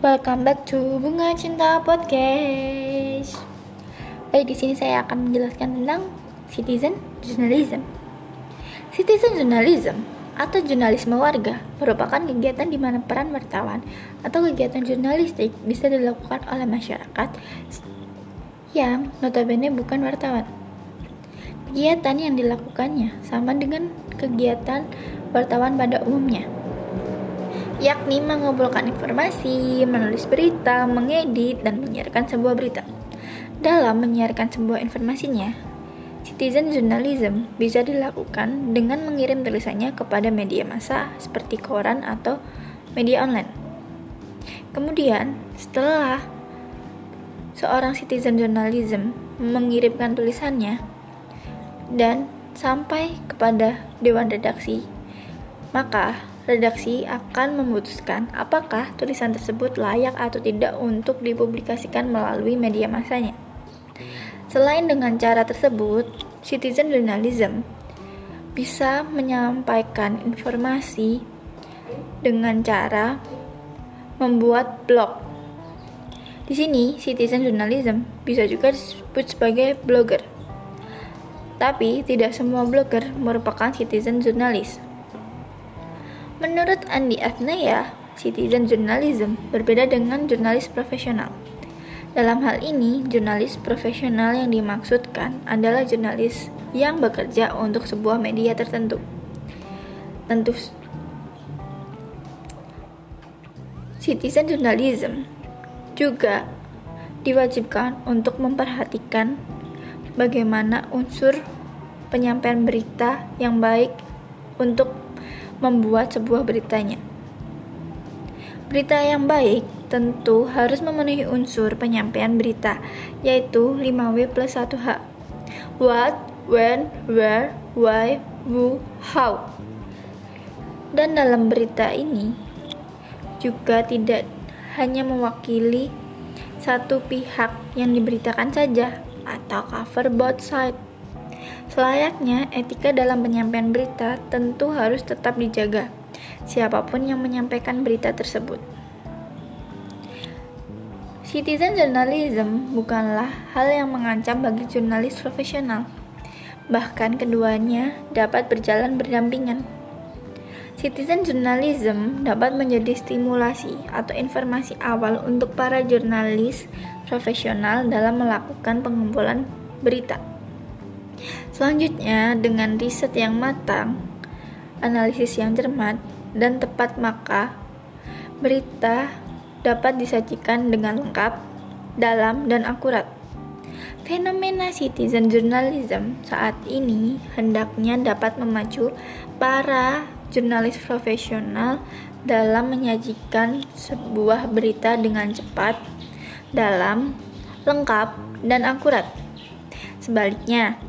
Welcome back to Bunga Cinta Podcast. Baik, di sini saya akan menjelaskan tentang citizen journalism. Citizen journalism atau jurnalisme warga merupakan kegiatan di mana peran wartawan atau kegiatan jurnalistik bisa dilakukan oleh masyarakat yang notabene bukan wartawan. Kegiatan yang dilakukannya sama dengan kegiatan wartawan pada umumnya yakni mengumpulkan informasi, menulis berita, mengedit, dan menyiarkan sebuah berita. Dalam menyiarkan sebuah informasinya, citizen journalism bisa dilakukan dengan mengirim tulisannya kepada media massa seperti koran atau media online. Kemudian, setelah seorang citizen journalism mengirimkan tulisannya dan sampai kepada dewan redaksi, maka redaksi akan memutuskan apakah tulisan tersebut layak atau tidak untuk dipublikasikan melalui media masanya. Selain dengan cara tersebut, citizen journalism bisa menyampaikan informasi dengan cara membuat blog. Di sini, citizen journalism bisa juga disebut sebagai blogger. Tapi, tidak semua blogger merupakan citizen journalist. Menurut Andi Atnaya, citizen journalism berbeda dengan jurnalis profesional. Dalam hal ini, jurnalis profesional yang dimaksudkan adalah jurnalis yang bekerja untuk sebuah media tertentu. Tentu citizen journalism juga diwajibkan untuk memperhatikan bagaimana unsur penyampaian berita yang baik untuk membuat sebuah beritanya. Berita yang baik tentu harus memenuhi unsur penyampaian berita, yaitu 5W plus 1H. What, when, where, why, who, how. Dan dalam berita ini juga tidak hanya mewakili satu pihak yang diberitakan saja atau cover both side Selayaknya, etika dalam penyampaian berita tentu harus tetap dijaga, siapa pun yang menyampaikan berita tersebut. Citizen journalism bukanlah hal yang mengancam bagi jurnalis profesional. Bahkan keduanya dapat berjalan berdampingan. Citizen journalism dapat menjadi stimulasi atau informasi awal untuk para jurnalis profesional dalam melakukan pengumpulan berita. Selanjutnya, dengan riset yang matang, analisis yang cermat, dan tepat maka berita dapat disajikan dengan lengkap, dalam, dan akurat. Fenomena citizen journalism saat ini hendaknya dapat memacu para jurnalis profesional dalam menyajikan sebuah berita dengan cepat, dalam, lengkap, dan akurat. Sebaliknya,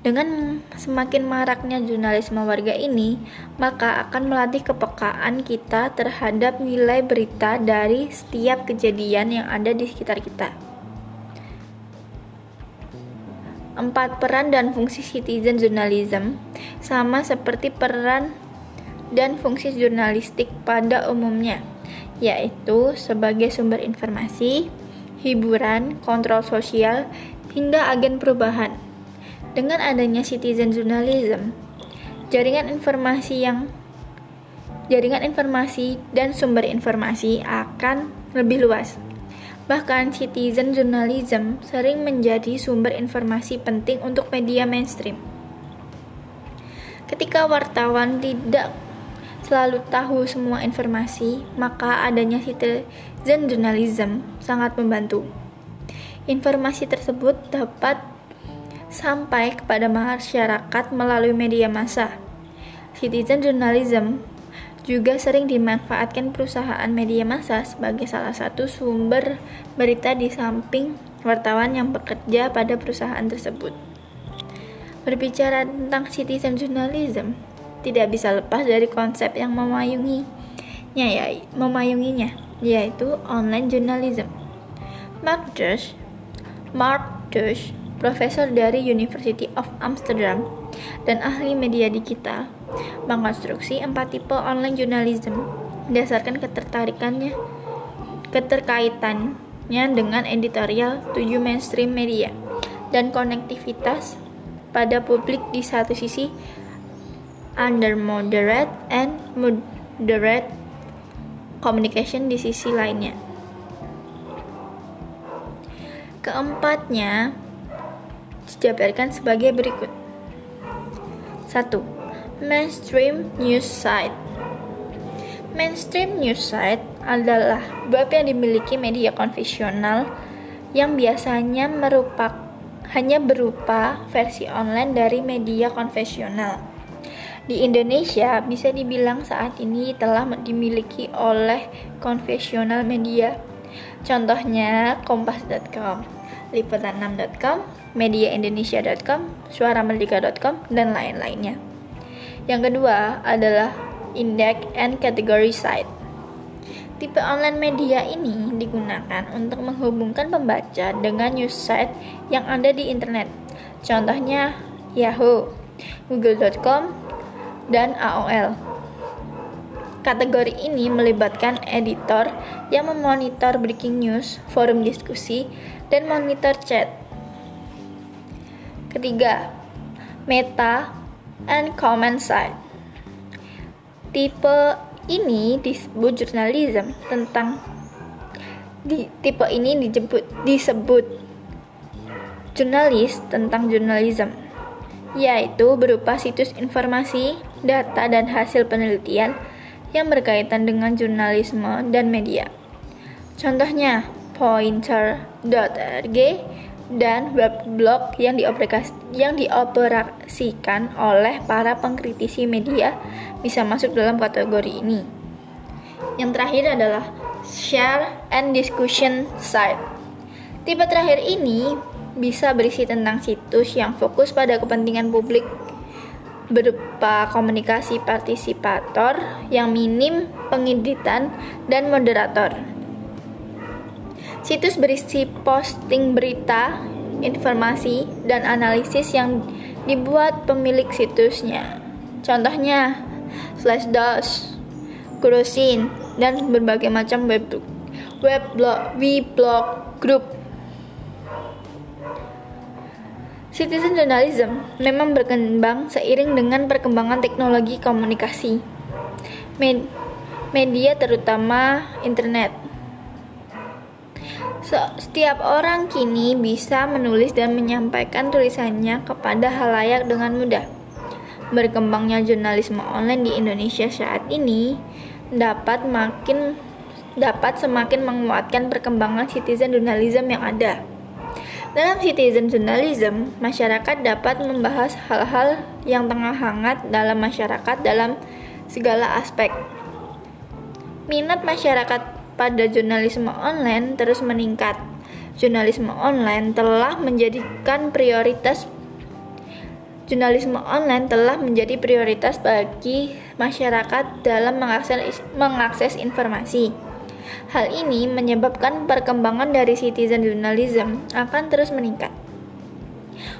dengan semakin maraknya jurnalisme warga ini, maka akan melatih kepekaan kita terhadap nilai berita dari setiap kejadian yang ada di sekitar kita. Empat peran dan fungsi citizen journalism sama seperti peran dan fungsi jurnalistik pada umumnya, yaitu sebagai sumber informasi, hiburan, kontrol sosial, hingga agen perubahan. Dengan adanya citizen journalism, jaringan informasi yang jaringan informasi dan sumber informasi akan lebih luas. Bahkan citizen journalism sering menjadi sumber informasi penting untuk media mainstream. Ketika wartawan tidak selalu tahu semua informasi, maka adanya citizen journalism sangat membantu. Informasi tersebut dapat sampai kepada masyarakat melalui media massa. Citizen journalism juga sering dimanfaatkan perusahaan media massa sebagai salah satu sumber berita di samping wartawan yang bekerja pada perusahaan tersebut. Berbicara tentang citizen journalism, tidak bisa lepas dari konsep yang memayunginya, ya, memayunginya, yaitu online journalism. Mark Josh, Mark Josh profesor dari University of Amsterdam dan ahli media digital, mengkonstruksi empat tipe online journalism berdasarkan ketertarikannya keterkaitannya dengan editorial tujuh mainstream media dan konektivitas pada publik di satu sisi under moderate and moderate communication di sisi lainnya. Keempatnya dijabarkan sebagai berikut. 1 mainstream news site. Mainstream news site adalah bab yang dimiliki media konvensional yang biasanya merupakan hanya berupa versi online dari media konvensional. Di Indonesia, bisa dibilang saat ini telah dimiliki oleh konvensional media. Contohnya kompas.com, liputan6.com, mediaindonesia.com, suaramerdeka.com, dan lain-lainnya. Yang kedua adalah index and category site. Tipe online media ini digunakan untuk menghubungkan pembaca dengan news site yang ada di internet. Contohnya Yahoo, Google.com, dan AOL. Kategori ini melibatkan editor yang memonitor breaking news, forum diskusi, dan monitor chat. Ketiga, meta and comment side. Tipe ini disebut jurnalisme tentang di tipe ini disebut disebut jurnalis tentang jurnalisme yaitu berupa situs informasi, data dan hasil penelitian yang berkaitan dengan jurnalisme dan media. Contohnya pointer.org dan web blog yang yang dioperasikan oleh para pengkritisi media bisa masuk dalam kategori ini. Yang terakhir adalah share and discussion site. Tipe terakhir ini bisa berisi tentang situs yang fokus pada kepentingan publik berupa komunikasi partisipator yang minim pengeditan dan moderator Situs berisi posting berita, informasi, dan analisis yang dibuat pemilik situsnya. Contohnya, Slashdot, Kurosin, dan berbagai macam web web blog, blog group. Citizen journalism memang berkembang seiring dengan perkembangan teknologi komunikasi. Media terutama internet setiap orang kini bisa menulis dan menyampaikan tulisannya kepada halayak dengan mudah. Berkembangnya jurnalisme online di Indonesia saat ini dapat makin dapat semakin menguatkan perkembangan citizen journalism yang ada. Dalam citizen journalism, masyarakat dapat membahas hal-hal yang tengah hangat dalam masyarakat dalam segala aspek. Minat masyarakat pada jurnalisme online terus meningkat. Jurnalisme online telah menjadikan prioritas jurnalisme online telah menjadi prioritas bagi masyarakat dalam mengakses, mengakses informasi. Hal ini menyebabkan perkembangan dari citizen journalism akan terus meningkat.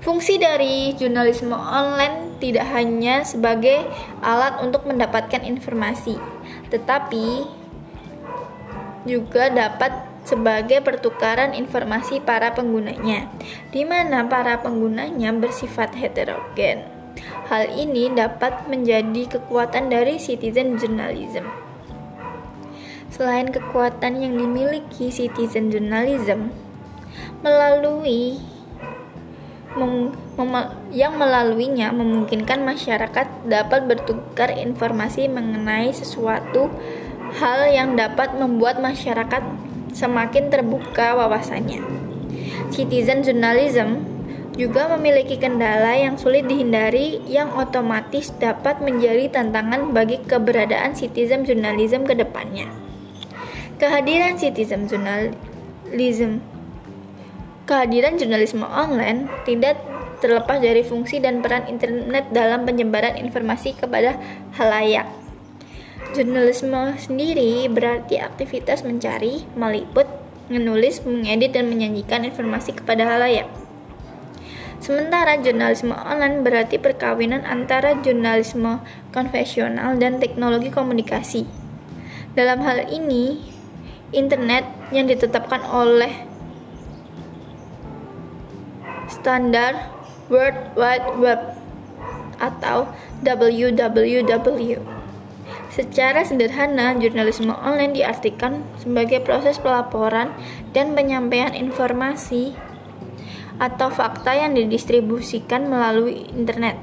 Fungsi dari jurnalisme online tidak hanya sebagai alat untuk mendapatkan informasi, tetapi juga dapat sebagai pertukaran informasi para penggunanya, di mana para penggunanya bersifat heterogen. Hal ini dapat menjadi kekuatan dari citizen journalism. Selain kekuatan yang dimiliki citizen journalism, melalui mem, mem, yang melaluinya memungkinkan masyarakat dapat bertukar informasi mengenai sesuatu hal yang dapat membuat masyarakat semakin terbuka wawasannya. Citizen journalism juga memiliki kendala yang sulit dihindari yang otomatis dapat menjadi tantangan bagi keberadaan citizen journalism ke depannya. Kehadiran citizen journalism Kehadiran jurnalisme online tidak terlepas dari fungsi dan peran internet dalam penyebaran informasi kepada halayak Jurnalisme sendiri berarti aktivitas mencari, meliput, menulis, mengedit, dan menyanyikan informasi kepada halayak. Sementara jurnalisme online berarti perkawinan antara jurnalisme konvensional dan teknologi komunikasi. Dalam hal ini, internet yang ditetapkan oleh standar World Wide Web atau WWW. Secara sederhana, jurnalisme online diartikan sebagai proses pelaporan dan penyampaian informasi atau fakta yang didistribusikan melalui internet.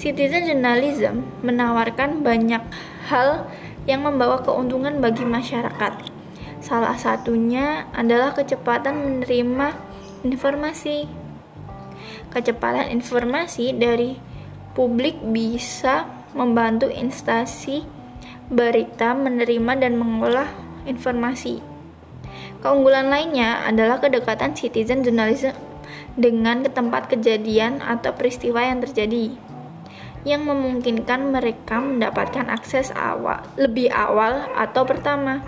Citizen journalism menawarkan banyak hal yang membawa keuntungan bagi masyarakat. Salah satunya adalah kecepatan menerima informasi. Kecepatan informasi dari publik bisa membantu instansi berita menerima dan mengolah informasi. Keunggulan lainnya adalah kedekatan citizen journalism dengan tempat kejadian atau peristiwa yang terjadi yang memungkinkan mereka mendapatkan akses awal lebih awal atau pertama.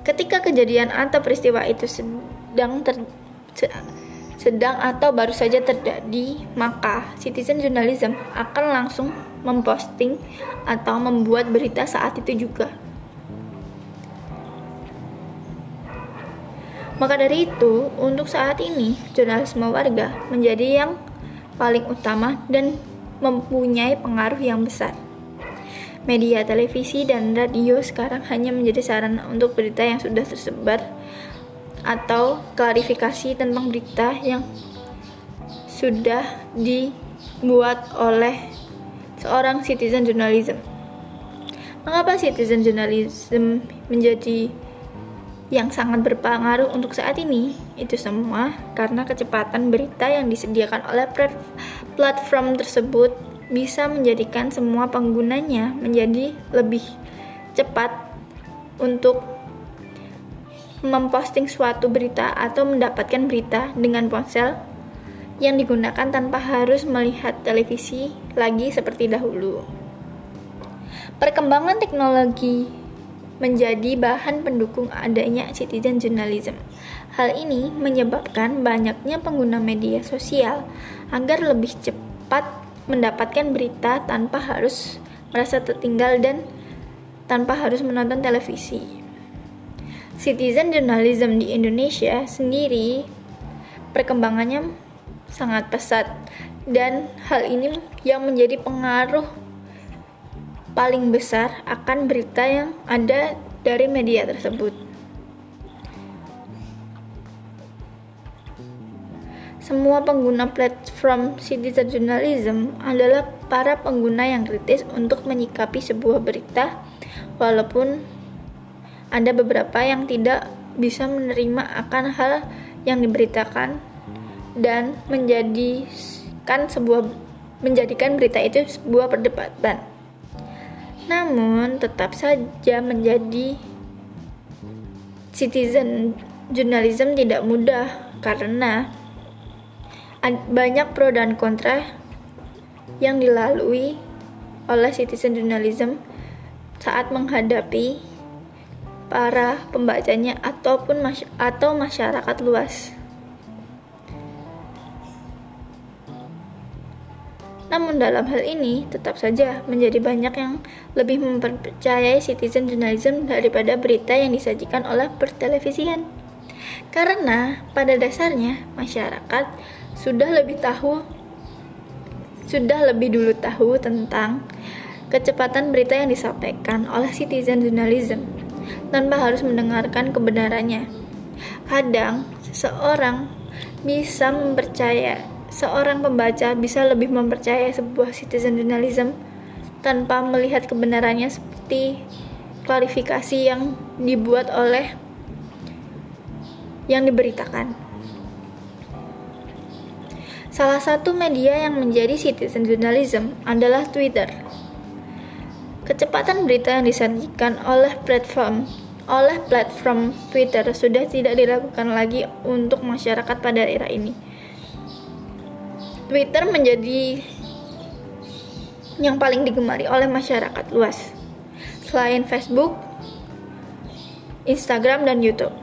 Ketika kejadian atau peristiwa itu sedang ter, sedang atau baru saja terjadi, maka citizen journalism akan langsung memposting atau membuat berita saat itu juga. Maka dari itu, untuk saat ini, jurnalisme warga menjadi yang paling utama dan mempunyai pengaruh yang besar. Media televisi dan radio sekarang hanya menjadi sarana untuk berita yang sudah tersebar atau klarifikasi tentang berita yang sudah dibuat oleh seorang citizen journalism. Mengapa citizen journalism menjadi yang sangat berpengaruh untuk saat ini. Itu semua karena kecepatan berita yang disediakan oleh platform tersebut bisa menjadikan semua penggunanya menjadi lebih cepat untuk memposting suatu berita atau mendapatkan berita dengan ponsel yang digunakan tanpa harus melihat televisi lagi seperti dahulu. Perkembangan teknologi menjadi bahan pendukung adanya citizen journalism. Hal ini menyebabkan banyaknya pengguna media sosial agar lebih cepat mendapatkan berita tanpa harus merasa tertinggal dan tanpa harus menonton televisi. Citizen journalism di Indonesia sendiri perkembangannya sangat pesat dan hal ini yang menjadi pengaruh paling besar akan berita yang ada dari media tersebut. Semua pengguna platform citizen journalism adalah para pengguna yang kritis untuk menyikapi sebuah berita, walaupun ada beberapa yang tidak bisa menerima akan hal yang diberitakan dan menjadikan sebuah menjadikan berita itu sebuah perdebatan. Namun, tetap saja menjadi citizen journalism tidak mudah karena banyak pro dan kontra yang dilalui oleh citizen journalism saat menghadapi para pembacanya ataupun masy atau masyarakat luas. Namun dalam hal ini tetap saja menjadi banyak yang lebih mempercayai citizen journalism daripada berita yang disajikan oleh pertelevisian. Karena pada dasarnya masyarakat sudah lebih tahu sudah lebih dulu tahu tentang kecepatan berita yang disampaikan oleh citizen journalism tanpa harus mendengarkan kebenarannya. Kadang seseorang bisa mempercaya seorang pembaca bisa lebih mempercayai sebuah citizen journalism tanpa melihat kebenarannya seperti klarifikasi yang dibuat oleh yang diberitakan. Salah satu media yang menjadi citizen journalism adalah Twitter. Kecepatan berita yang disajikan oleh platform oleh platform Twitter sudah tidak dilakukan lagi untuk masyarakat pada era ini Twitter menjadi yang paling digemari oleh masyarakat luas. Selain Facebook, Instagram, dan YouTube.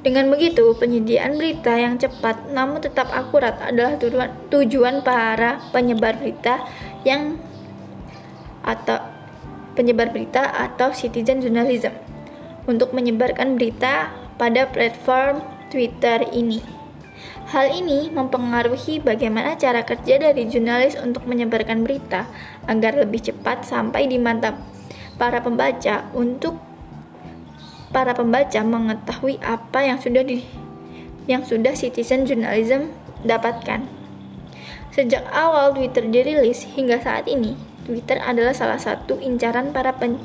Dengan begitu, penyediaan berita yang cepat namun tetap akurat adalah tujuan, para penyebar berita yang atau penyebar berita atau citizen journalism. untuk menyebarkan berita pada platform Twitter ini. Hal ini mempengaruhi bagaimana cara kerja dari jurnalis untuk menyebarkan berita agar lebih cepat sampai di mata para pembaca untuk para pembaca mengetahui apa yang sudah di yang sudah citizen journalism dapatkan. Sejak awal Twitter dirilis hingga saat ini, Twitter adalah salah satu incaran para pen,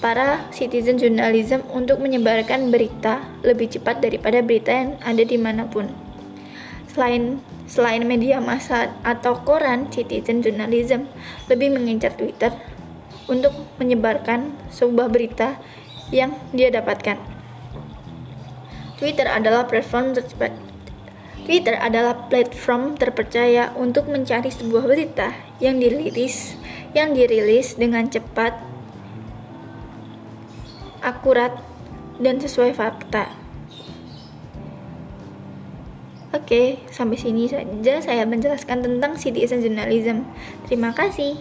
para citizen journalism untuk menyebarkan berita lebih cepat daripada berita yang ada di mana pun. Selain selain media massa atau koran, citizen journalism lebih mengincar Twitter untuk menyebarkan sebuah berita yang dia dapatkan. Twitter adalah platform tercepat Twitter adalah platform terpercaya untuk mencari sebuah berita yang dirilis yang dirilis dengan cepat, akurat, dan sesuai fakta. Oke, sampai sini saja saya menjelaskan tentang citizen journalism. Terima kasih.